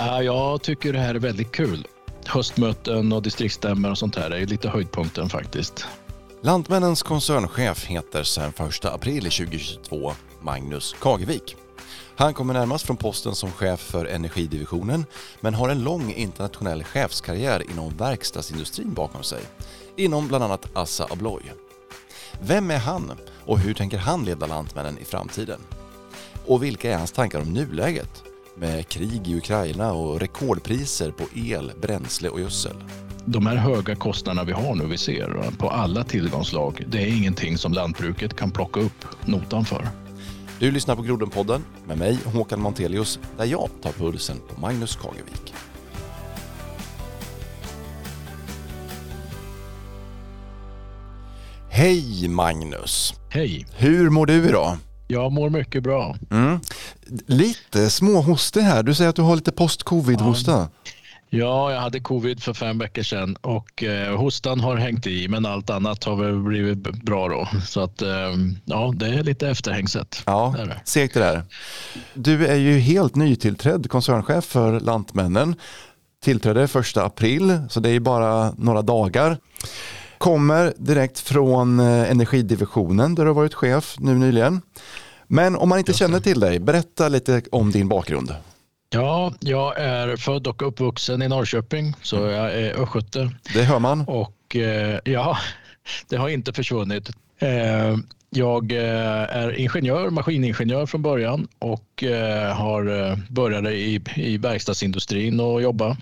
Jag tycker det här är väldigt kul. Höstmöten och distriktsstämmor och sånt här är lite höjdpunkten faktiskt. Lantmännens koncernchef heter sedan 1 april 2022 Magnus Kagevik. Han kommer närmast från posten som chef för energidivisionen men har en lång internationell chefskarriär inom verkstadsindustrin bakom sig. Inom bland annat Assa Abloy. Vem är han och hur tänker han leda Lantmännen i framtiden? Och vilka är hans tankar om nuläget? Med krig i Ukraina och rekordpriser på el, bränsle och gödsel. De här höga kostnaderna vi har nu, vi ser på alla tillgångslag, det är ingenting som lantbruket kan plocka upp notan för. Du lyssnar på Grodenpodden med mig Håkan Montelius där jag tar pulsen på Magnus Kagevik. Hej Magnus! Hej! Hur mår du idag? Jag mår mycket bra. Mm. Lite småhostig här. Du säger att du har lite post-covid-hosta. Ja. Ja, jag hade covid för fem veckor sedan och eh, hostan har hängt i men allt annat har väl blivit bra då. Så att eh, ja, det är lite efterhängset. Ja, segt det där. Du är ju helt nytillträdd koncernchef för Lantmännen. Tillträdde första april, så det är bara några dagar. Kommer direkt från eh, energidivisionen där du har varit chef nu nyligen. Men om man inte känner till dig, berätta lite om din bakgrund. Ja, jag är född och uppvuxen i Norrköping, så jag är östgöte. Det hör man. Och eh, ja, det har inte försvunnit. Eh, jag är ingenjör, maskiningenjör från början och har började i, i verkstadsindustrin och jobba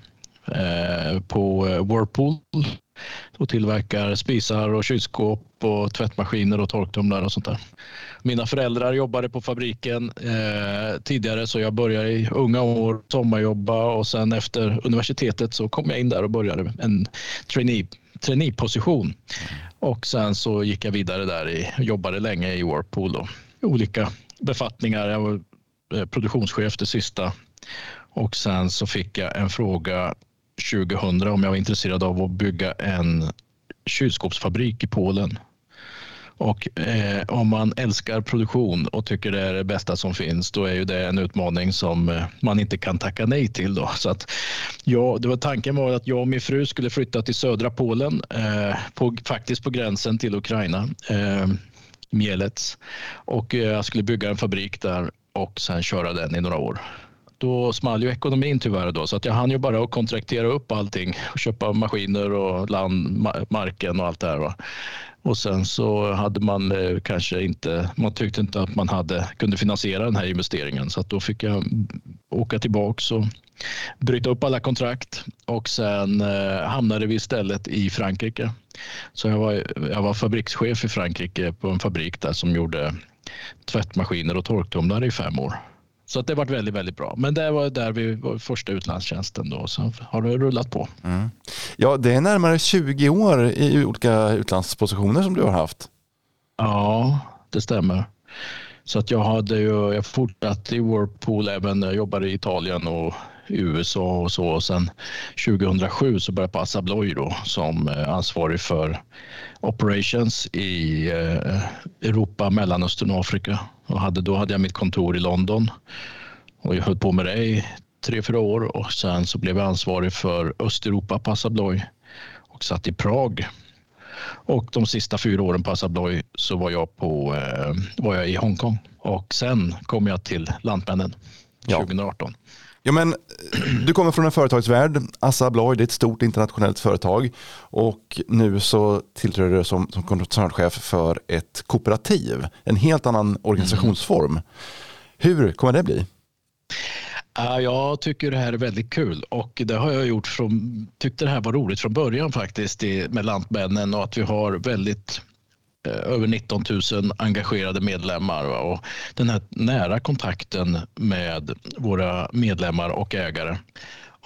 på Whirlpool och tillverkar spisar och kylskåp och tvättmaskiner och torktumlare och sånt där. Mina föräldrar jobbade på fabriken eh, tidigare så jag började i unga år sommarjobba och sen efter universitetet så kom jag in där och började en trainee traineeposition. Och sen så gick jag vidare där och jobbade länge i Whirlpool då. Olika befattningar. Jag var eh, produktionschef det sista och sen så fick jag en fråga 2000 om jag var intresserad av att bygga en kylskåpsfabrik i Polen. Och eh, om man älskar produktion och tycker det är det bästa som finns, då är ju det en utmaning som eh, man inte kan tacka nej till. Då. Så att, ja, det var tanken var att jag och min fru skulle flytta till södra Polen, eh, på, faktiskt på gränsen till Ukraina, eh, Mielec. Och eh, jag skulle bygga en fabrik där och sen köra den i några år då small ju ekonomin tyvärr då så att jag hann ju bara att kontraktera upp allting och köpa maskiner och land, marken och allt det här. Va? Och sen så hade man eh, kanske inte, man tyckte inte att man hade, kunde finansiera den här investeringen så att då fick jag åka tillbaks och bryta upp alla kontrakt och sen eh, hamnade vi istället i Frankrike. Så jag var, jag var fabrikschef i Frankrike på en fabrik där som gjorde tvättmaskiner och torktumlare i fem år. Så att det varit väldigt, väldigt bra. Men det var där vi var första utlandstjänsten då. Så har det rullat på. Mm. Ja, det är närmare 20 år i olika utlandspositioner som du har haft. Ja, det stämmer. Så att jag hade ju, jag fortsatte i Whirlpool även, jag jobbade i Italien och USA och så. Och sen 2007 så började jag på Assa Abloy då som eh, ansvarig för operations i eh, Europa, Mellanöstern och Afrika. Och hade, då hade jag mitt kontor i London. Och jag höll på med det i tre, fyra år. Och sen så blev jag ansvarig för Östeuropa på Assa Abloy och satt i Prag. Och de sista fyra åren på Assa Abloy så var jag, på, eh, var jag i Hongkong. Och sen kom jag till Lantmännen. 2018. Ja. Ja, men, du kommer från en företagsvärld, Assa Abloy, det är ett stort internationellt företag och nu så tillträder du som, som koncernchef för ett kooperativ, en helt annan organisationsform. Mm. Hur kommer det bli? Jag tycker det här är väldigt kul och det har jag gjort från, tyckte det här var roligt från början faktiskt med Lantmännen och att vi har väldigt Eh, över 19 000 engagerade medlemmar. Och den här nära kontakten med våra medlemmar och ägare.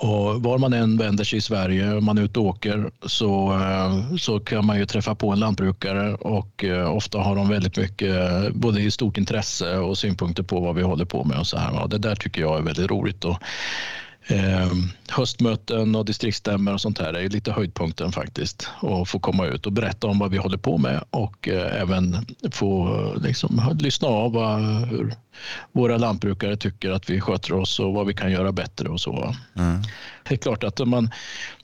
Och var man än vänder sig i Sverige, om man är ute och åker, så, eh, så kan man ju träffa på en lantbrukare och eh, ofta har de väldigt mycket, både stort intresse och synpunkter på vad vi håller på med och så här. Och det där tycker jag är väldigt roligt. Och Eh, höstmöten och distriktsstämmor och sånt här är lite höjdpunkten faktiskt. Och få komma ut och berätta om vad vi håller på med och eh, även få liksom, lyssna av vad, hur våra lantbrukare tycker att vi sköter oss och vad vi kan göra bättre och så. Mm. Det är klart att man,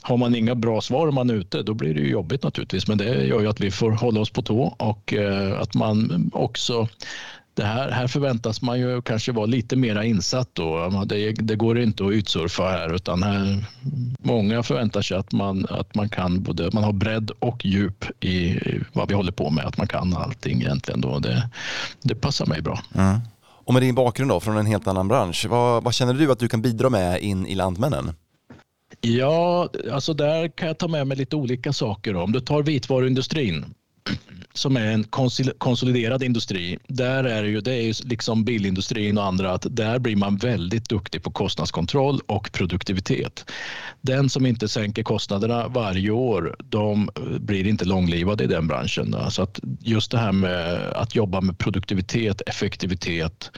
har man inga bra svar om man är ute, då blir det ju jobbigt naturligtvis. Men det gör ju att vi får hålla oss på tå och eh, att man också det här, här förväntas man ju kanske vara lite mer insatt då. Det, det, går inte att utsurfa här utan här, många förväntar sig att man, att man kan både, man har bredd och djup i vad vi håller på med, att man kan allting egentligen då. Det, det passar mig bra. Mm. Och med din bakgrund då från en helt annan bransch, vad, vad känner du att du kan bidra med in i Lantmännen? Ja, alltså där kan jag ta med mig lite olika saker. Om du tar vitvaruindustrin som är en konsoliderad industri, där är det ju, det är ju liksom bilindustrin och andra, att där blir man väldigt duktig på kostnadskontroll och produktivitet. Den som inte sänker kostnaderna varje år, de blir inte långlivade i den branschen. Så att just det här med att jobba med produktivitet, effektivitet,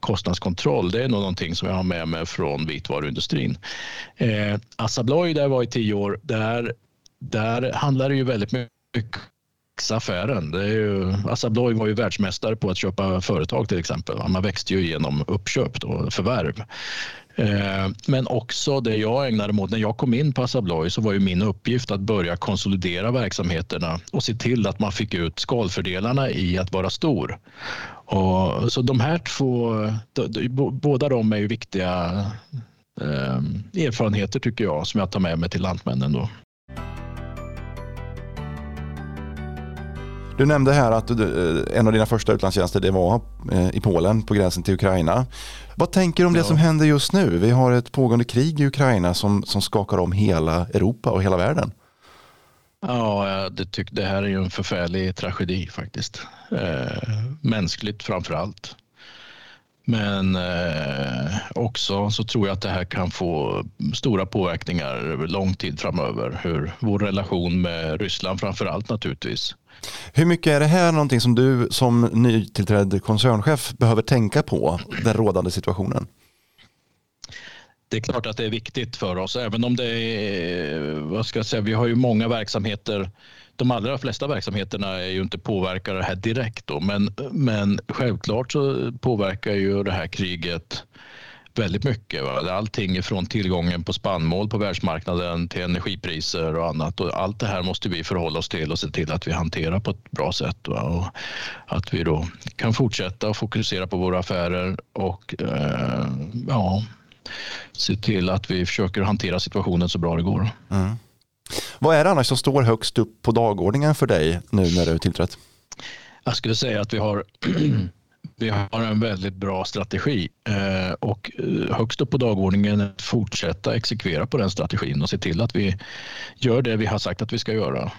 kostnadskontroll, det är nog någonting som jag har med mig från vitvaruindustrin. Eh, Assa Abloy, där jag var i tio år, där, där handlar det ju väldigt mycket affären. Det är ju, Assa Abloy var ju världsmästare på att köpa företag till exempel. Man växte ju genom uppköp och förvärv. Eh, men också det jag ägnade mig åt när jag kom in på Assa Abloy så var ju min uppgift att börja konsolidera verksamheterna och se till att man fick ut skalfördelarna i att vara stor. Och, så de här två, båda de är ju viktiga eh, erfarenheter tycker jag som jag tar med mig till Lantmännen. Då. Du nämnde här att eh, en av dina första utlandstjänster det var eh, i Polen på gränsen till Ukraina. Vad tänker du om det som händer just nu? Vi har ett pågående krig i Ukraina som, som skakar om hela Europa och hela världen. Ja, det, tyck, det här är ju en förfärlig tragedi faktiskt. Eh, mänskligt framför allt. Men eh, också så tror jag att det här kan få stora påverkningar över lång tid framöver. Hur vår relation med Ryssland framför allt naturligtvis. Hur mycket är det här någonting som du som nytillträdd koncernchef behöver tänka på, den rådande situationen? Det är klart att det är viktigt för oss, även om det är, vad ska jag säga, vi har ju många verksamheter de allra flesta verksamheterna är ju inte påverkade här direkt då, men, men självklart så påverkar ju det här kriget väldigt mycket. Va? Allting från tillgången på spannmål på världsmarknaden till energipriser och annat. Och allt det här måste vi förhålla oss till och se till att vi hanterar på ett bra sätt. Va? Och att vi då kan fortsätta och fokusera på våra affärer och eh, ja, se till att vi försöker hantera situationen så bra det går. Mm. Vad är det annars som står högst upp på dagordningen för dig nu när du tillträtt? Jag skulle säga att vi har vi har en väldigt bra strategi eh, och eh, högst upp på dagordningen är att fortsätta exekvera på den strategin och se till att vi gör det vi har sagt att vi ska göra.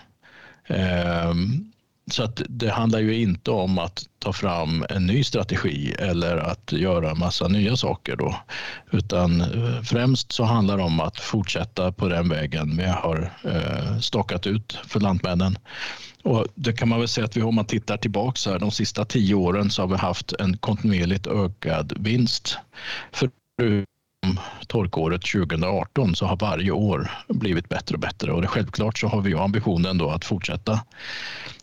Ehm, så att det handlar ju inte om att ta fram en ny strategi eller att göra massa nya saker då. Utan eh, främst så handlar det om att fortsätta på den vägen vi har eh, stakat ut för Lantmännen och det kan man väl säga att vi, om man tittar tillbaka här, de sista tio åren så har vi haft en kontinuerligt ökad vinst. För torkåret 2018 så har varje år blivit bättre och bättre och det, självklart så har vi ambitionen då att fortsätta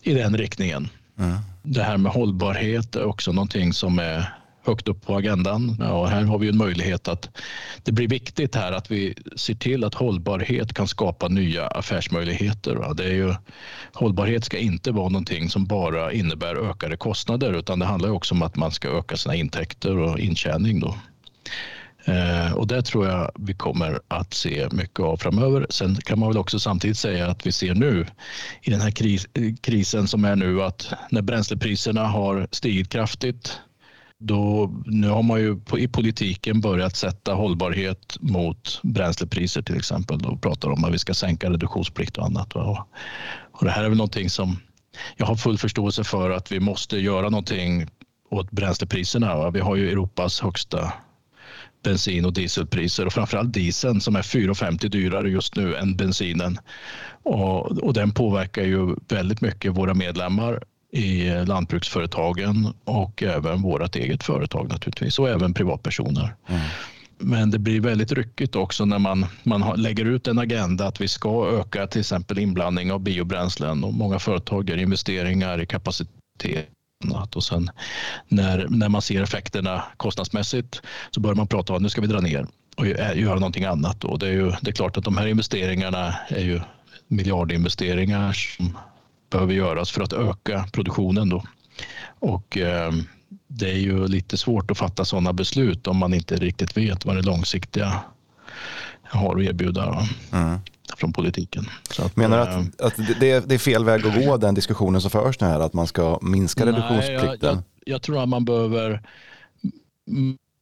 i den riktningen. Mm. Det här med hållbarhet är också någonting som är högt upp på agendan. Ja, här har vi en möjlighet att det blir viktigt här att vi ser till att hållbarhet kan skapa nya affärsmöjligheter. Det är ju, hållbarhet ska inte vara någonting som bara innebär ökade kostnader utan det handlar också om att man ska öka sina intäkter och intjäning. Då. Eh, och det tror jag vi kommer att se mycket av framöver. Sen kan man väl också samtidigt säga att vi ser nu i den här kris, krisen som är nu att när bränslepriserna har stigit kraftigt då, nu har man ju i politiken börjat sätta hållbarhet mot bränslepriser till exempel. Då pratar om att vi ska sänka reduktionsplikt och annat. Och, och det här är väl någonting som jag har full förståelse för att vi måste göra någonting åt bränslepriserna. Vi har ju Europas högsta bensin och dieselpriser och framförallt dieseln som är 4,50 dyrare just nu än bensinen. Och, och den påverkar ju väldigt mycket våra medlemmar i lantbruksföretagen och även vårt eget företag naturligtvis och även privatpersoner. Mm. men det blir väldigt ryckigt också när man, man lägger ut en agenda att vi ska öka till exempel inblandning av biobränslen och många företag gör investeringar i kapacitet och sen när, när man ser effekterna kostnadsmässigt så börjar man prata om att nu ska vi dra ner och eh, göra någonting annat. Och det, är ju, det är klart att de här investeringarna är ju miljardinvesteringar som behöver göras för att öka produktionen. Då. Och eh, det är ju lite svårt att fatta sådana beslut om man inte riktigt vet vad det långsiktiga har att erbjuda mm. från politiken. Att, Menar du att, eh, att det, är, fel väg att gå den diskussionen som förs nu här, att man ska minska reduktionsplikten? Jag, jag, jag tror att man behöver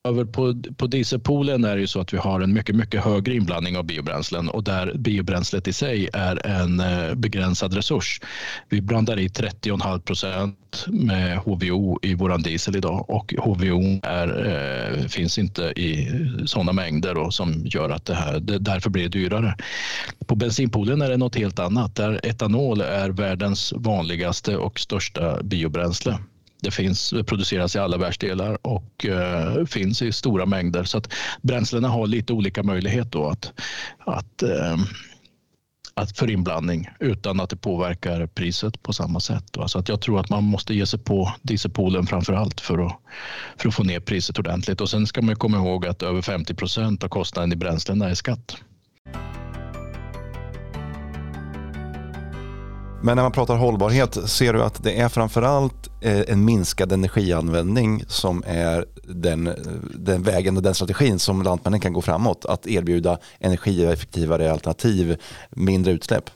över på, på dieselpoolen är det ju så att vi har en mycket, mycket högre inblandning av biobränslen och där biobränslet i sig är en eh, begränsad resurs. Vi blandar i 30,5 procent med HVO i vår diesel idag och HVO är, eh, finns inte i sådana mängder då, som gör att det här, det, därför blir det dyrare. På bensinpoolen är det något helt annat där etanol är världens vanligaste och största biobränsle. Det finns, produceras i alla världsdelar och eh, finns i stora mängder. Så att bränslena har lite olika möjlighet då att, att, eh, att för inblandning utan att det påverkar priset på samma sätt. Då. Så att jag tror att man måste ge sig på dieselpoolen framför allt för att, för att få ner priset ordentligt. Och sen ska man komma ihåg att över 50 procent av kostnaden i bränslena är skatt. Men när man pratar hållbarhet, ser du att det är framförallt eh, en minskad energianvändning som är den, den vägen och den strategin som Lantmännen kan gå framåt? Att erbjuda energieffektivare alternativ, mindre utsläpp?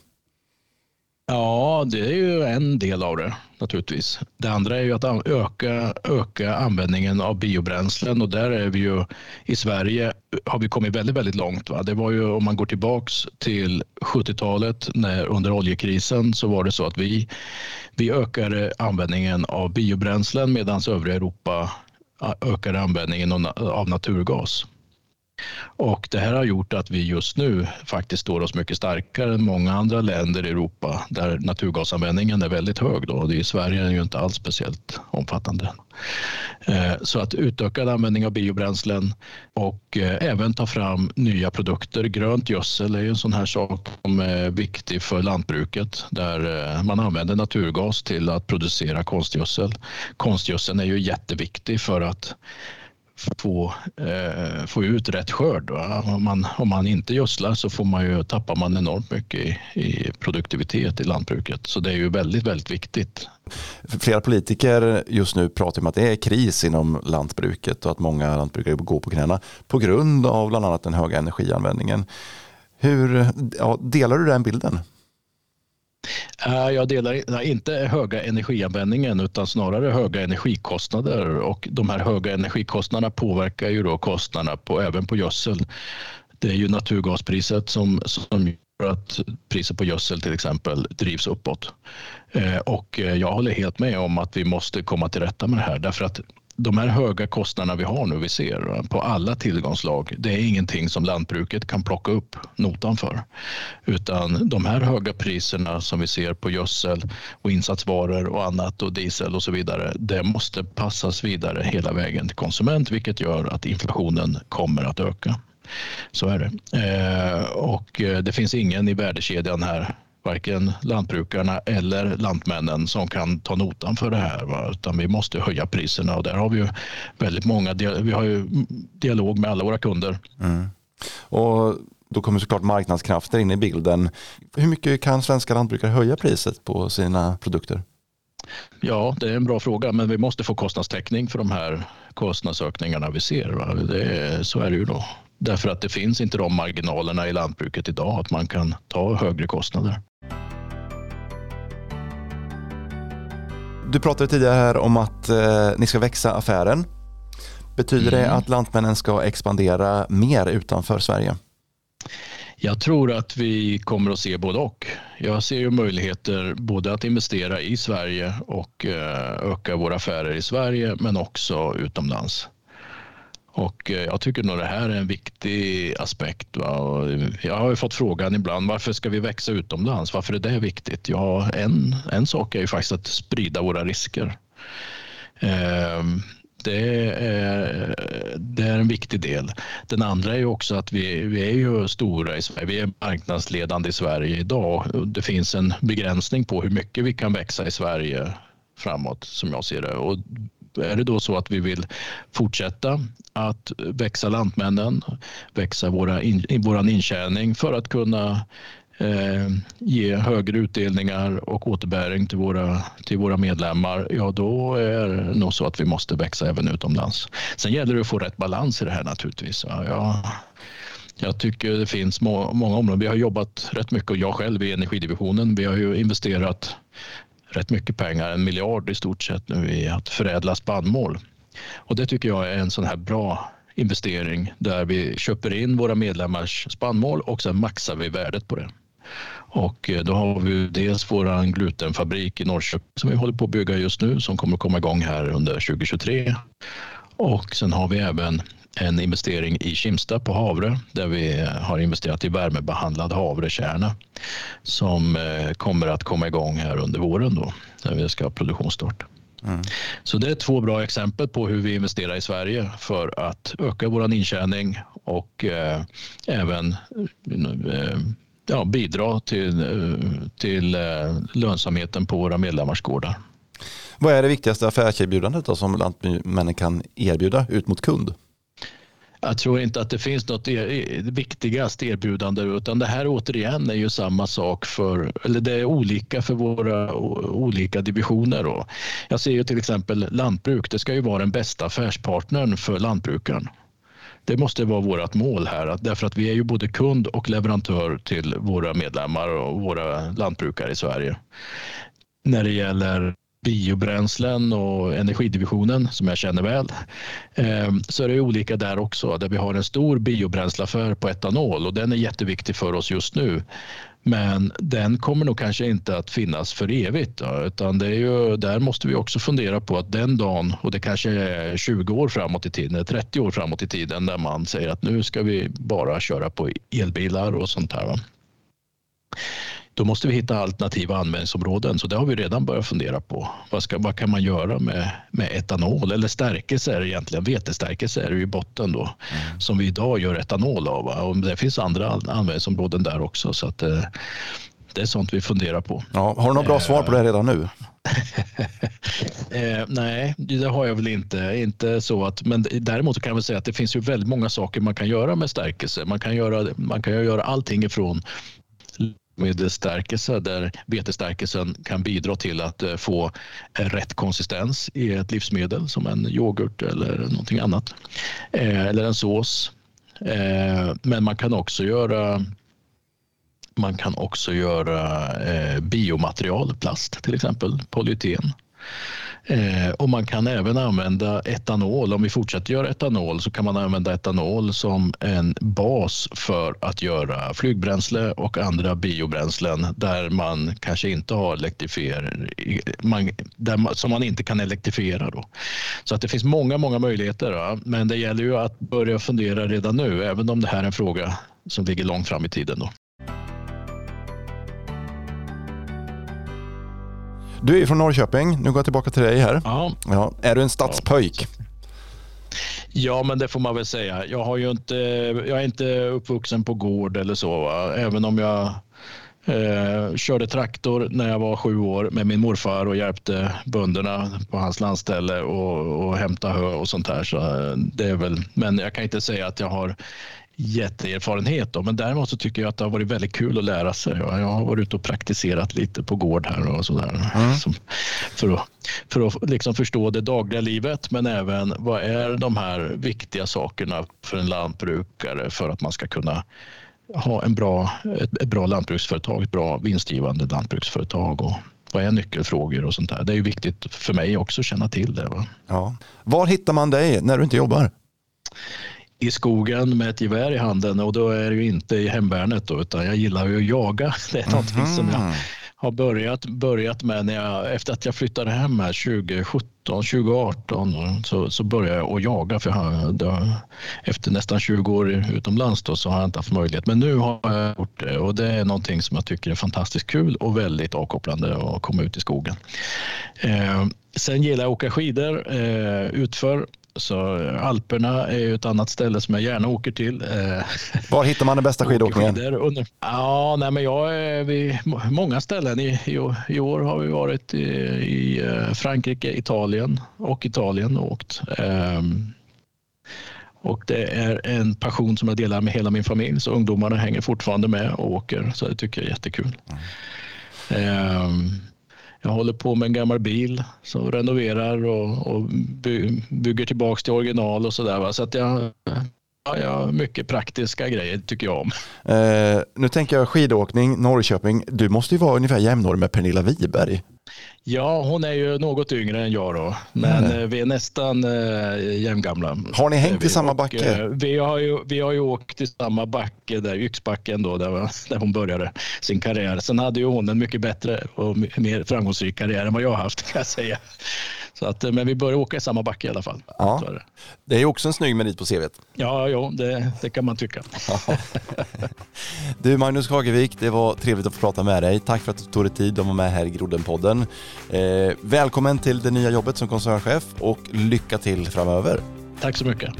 Ja, det är ju en del av det naturligtvis. Det andra är ju att öka, öka användningen av biobränslen och där är vi ju i Sverige har vi kommit väldigt, väldigt långt. Va? Det var ju om man går tillbaks till 70-talet när under oljekrisen så var det så att vi, vi ökade användningen av biobränslen medan övriga Europa ökade användningen av naturgas. Och det här har gjort att vi just nu faktiskt står oss mycket starkare än många andra länder i Europa där naturgasanvändningen är väldigt hög. Då. Det I Sverige är den ju inte alls speciellt omfattande. Eh, så att utökad användning av biobränslen och eh, även ta fram nya produkter. Grönt gödsel är en sån här sak som är viktig för lantbruket där eh, man använder naturgas till att producera konstgödsel. Konstgödseln är ju jätteviktig för att få, eh, få ut rätt skörd. Om man, om man inte gödslar så får man ju, tappar man enormt mycket i, i produktivitet i lantbruket. Så det är ju väldigt, väldigt viktigt. Flera politiker just nu pratar om att det är kris inom lantbruket och att många lantbrukare går på knäna på grund av bland annat den höga energianvändningen. Hur, ja, delar du den bilden? Eh, jag delar inte höga energianvändningen utan snarare höga energikostnader och de här höga energikostnaderna påverkar ju då kostnaderna på, även på gödsel. Det är ju naturgaspriset som, som gör att priset på gödsel till exempel drivs uppåt. Eh, och eh, jag håller helt med om att vi måste komma till rätta med det här därför att de här höga kostnaderna vi har nu, vi ser på alla tillgångslag, det är ingenting som lantbruket kan plocka upp notan för. Utan de här höga priserna som vi ser på gödsel och insatsvaror och annat och diesel och så vidare, det måste passas vidare hela vägen till konsument, vilket gör att inflationen kommer att öka. Så är det. Eh, och eh, det finns ingen i värdekedjan här varken lantbrukarna eller lantmännen som kan ta notan för det här. Va? Utan vi måste höja priserna och där har vi ju väldigt många, vi har ju dialog med alla våra kunder. Mm. Och då kommer såklart marknadskrafter in i bilden. Hur mycket kan svenska lantbrukare höja priset på sina produkter? Ja, det är en bra fråga, men vi måste få kostnadstäckning för de här kostnadsökningarna vi ser. Va? Det, så är det ju då. Därför att det finns inte de marginalerna i lantbruket idag att man kan ta högre kostnader. Du pratade tidigare här om att eh, ni ska växa affären. Betyder mm. det att Lantmännen ska expandera mer utanför Sverige? Jag tror att vi kommer att se både och. Jag ser ju möjligheter både att investera i Sverige och eh, öka våra affärer i Sverige men också utomlands. Och eh, jag tycker nog det här är en viktig aspekt. Va? Eh, jag har ju fått frågan ibland varför ska vi växa utomlands? Varför är det viktigt? Ja, en, en sak är ju faktiskt att sprida våra risker. Ehm, det är, det är en viktig del. Den andra är ju också att vi, vi är ju stora i Sverige. Vi är marknadsledande i Sverige idag. Det finns en begränsning på hur mycket vi kan växa i Sverige framåt som jag ser det. Och är det då så att vi vill fortsätta att växa Lantmännen, växa våra in, våran intjäning för att kunna eh, ge högre utdelningar och återbäring till våra, till våra medlemmar, ja då är det nog så att vi måste växa även utomlands. Sen gäller det att få rätt balans i det här naturligtvis. Ja, jag, jag tycker det finns må, många områden. Vi har jobbat rätt mycket och jag själv i energidivisionen. Vi har ju investerat rätt mycket pengar, en miljard i stort sett nu i att förädla spannmål. Och det tycker jag är en sån här bra investering där vi köper in våra medlemmars spannmål och sen maxar vi värdet på det. Och eh, då har vi dels vår glutenfabrik i Norrköping som vi håller på att bygga just nu som kommer att komma igång här under 2023. Och sen har vi även en investering i Kimsta på havre där vi har investerat i värmebehandlad havrekärna som eh, kommer att komma igång här under våren då där vi ska ha produktionsstart. Mm. Så det är två bra exempel på hur vi investerar i Sverige för att öka vår intjäning och eh, även eh, ja, bidra till, eh, till eh, lönsamheten på våra medlemmars gårdar. Vad är det viktigaste affärserbjudandet som Lantmännen kan erbjuda ut mot kund? Jag tror inte att det finns något er, viktigast erbjudande utan det här återigen är ju samma sak för, eller det är olika för våra olika divisioner. Då. Jag ser ju till exempel lantbruk, det ska ju vara den bästa affärspartnern för lantbrukaren. Det måste vara vårt mål här, därför att vi är ju både kund och leverantör till våra medlemmar och våra lantbrukare i Sverige. När det gäller biobränslen och energidivisionen som jag känner väl ehm, så är det olika där också där vi har en stor biobränsleaffär på etanol och den är jätteviktig för oss just nu. Men den kommer nog kanske inte att finnas för evigt utan det är ju, där måste vi också fundera på att den dagen och det kanske är 20 år framåt i tiden, 30 år framåt i tiden där man säger att nu ska vi bara köra på elbilar och sånt här. Va? Då måste vi hitta alternativa användningsområden. Så det har vi redan börjat fundera på. Vad, ska, vad kan man göra med, med etanol eller stärkelse är det egentligen. Vetestärkelse är det i botten då mm. som vi idag gör etanol av. Och det finns andra användningsområden där också. Så att, eh, det är sånt vi funderar på. Ja, har du något bra svar på det redan nu? eh, nej, det har jag väl inte. inte så att, men däremot kan jag säga att det finns ju väldigt många saker man kan göra med stärkelse. Man kan göra, man kan göra allting ifrån med stärkelse där vetestärkelsen kan bidra till att eh, få eh, rätt konsistens i ett livsmedel som en yoghurt eller någonting annat. Eh, eller en sås. Men man kan också göra man kan också göra biomaterial, plast till exempel, polyeten. Eh, och man kan även använda etanol. Om vi fortsätter göra etanol så kan man använda etanol som en bas för att göra flygbränsle och andra biobränslen där man kanske inte har elektrifiering, man, som man inte kan elektrifiera. Då. Så att det finns många, många möjligheter. Va? Men det gäller ju att börja fundera redan nu, även om det här är en fråga som ligger långt fram i tiden. Då. Du är från Norrköping. Nu går jag tillbaka till dig här. Ja. Ja. Är du en stadspöjk? Ja, men det får man väl säga. Jag, har ju inte, jag är inte uppvuxen på gård eller så. Va? Även om jag eh, körde traktor när jag var sju år med min morfar och hjälpte bönderna på hans landställe och, och hämta hö och sånt här. Så eh, det är väl, men jag kan inte säga att jag har jätteerfarenhet. Då. Men däremot så tycker jag att det har varit väldigt kul att lära sig. Jag har varit ute och praktiserat lite på gård här och sådär. Mm. för att, för att liksom förstå det dagliga livet men även vad är de här viktiga sakerna för en lantbrukare för att man ska kunna ha en bra, ett, ett bra lantbruksföretag, ett bra vinstgivande lantbruksföretag och vad är nyckelfrågor och sånt där. Det är viktigt för mig också att känna till det. Va? Ja. Var hittar man dig när du inte jobbar? I skogen med ett gevär i handen och då är det ju inte i hemvärnet då, utan jag gillar ju att jaga. Det är någonting mm. som jag har börjat, börjat med när jag, efter att jag flyttade hem här 2017, 2018 så, så började jag att jaga. För jag, då, efter nästan 20 år utomlands då, så har jag inte haft möjlighet. Men nu har jag gjort det och det är någonting som jag tycker är fantastiskt kul och väldigt avkopplande att komma ut i skogen. Eh, sen gillar jag att åka skidor eh, utför Så Alperna är ju ett annat ställe som jag gärna åker till. Eh, Var hittar man den bästa skidåkningen? Under, ja, nej, men jag är vid många ställen. I, i, I, år har vi varit i, i eh, Frankrike, Italien och Italien och åkt. Um, och det är en passion som jag delar med hela min familj. Så ungdomarna hänger fortfarande med och åker. Så det tycker jag är jättekul. Mm. Um, jag håller på med en gammal bil som renoverar och, och by, bygger tillbaks till original och sådär. Så att jag, ja, mycket praktiska grejer tycker jag om. Eh, nu tänker jag skidåkning, Norrköping. Du måste ju vara ungefär jämnårig med Pernilla Wiberg. Ja, hon är ju något yngre än jag då, men mm. vi är nästan äh, jämngamla. Har ni hängt i samma backe? Och, vi, har ju, vi har ju åkt i samma backe, där Yxbacken då, där, där hon började sin karriär. Sen hade ju hon en mycket bättre och mer framgångsrik karriär än vad jag har haft kan jag säga. Så att, men vi börjar åka i samma backe i alla fall. Ja. Det är också en snygg merit på CVt. Ja, jo, det, det kan man tycka. du Magnus Kagevik, det var trevligt att få prata med dig. Tack för att du tog dig tid att vara med här i Groddenpodden. Eh, välkommen till det nya jobbet som koncernchef och lycka till framöver. Tack så mycket.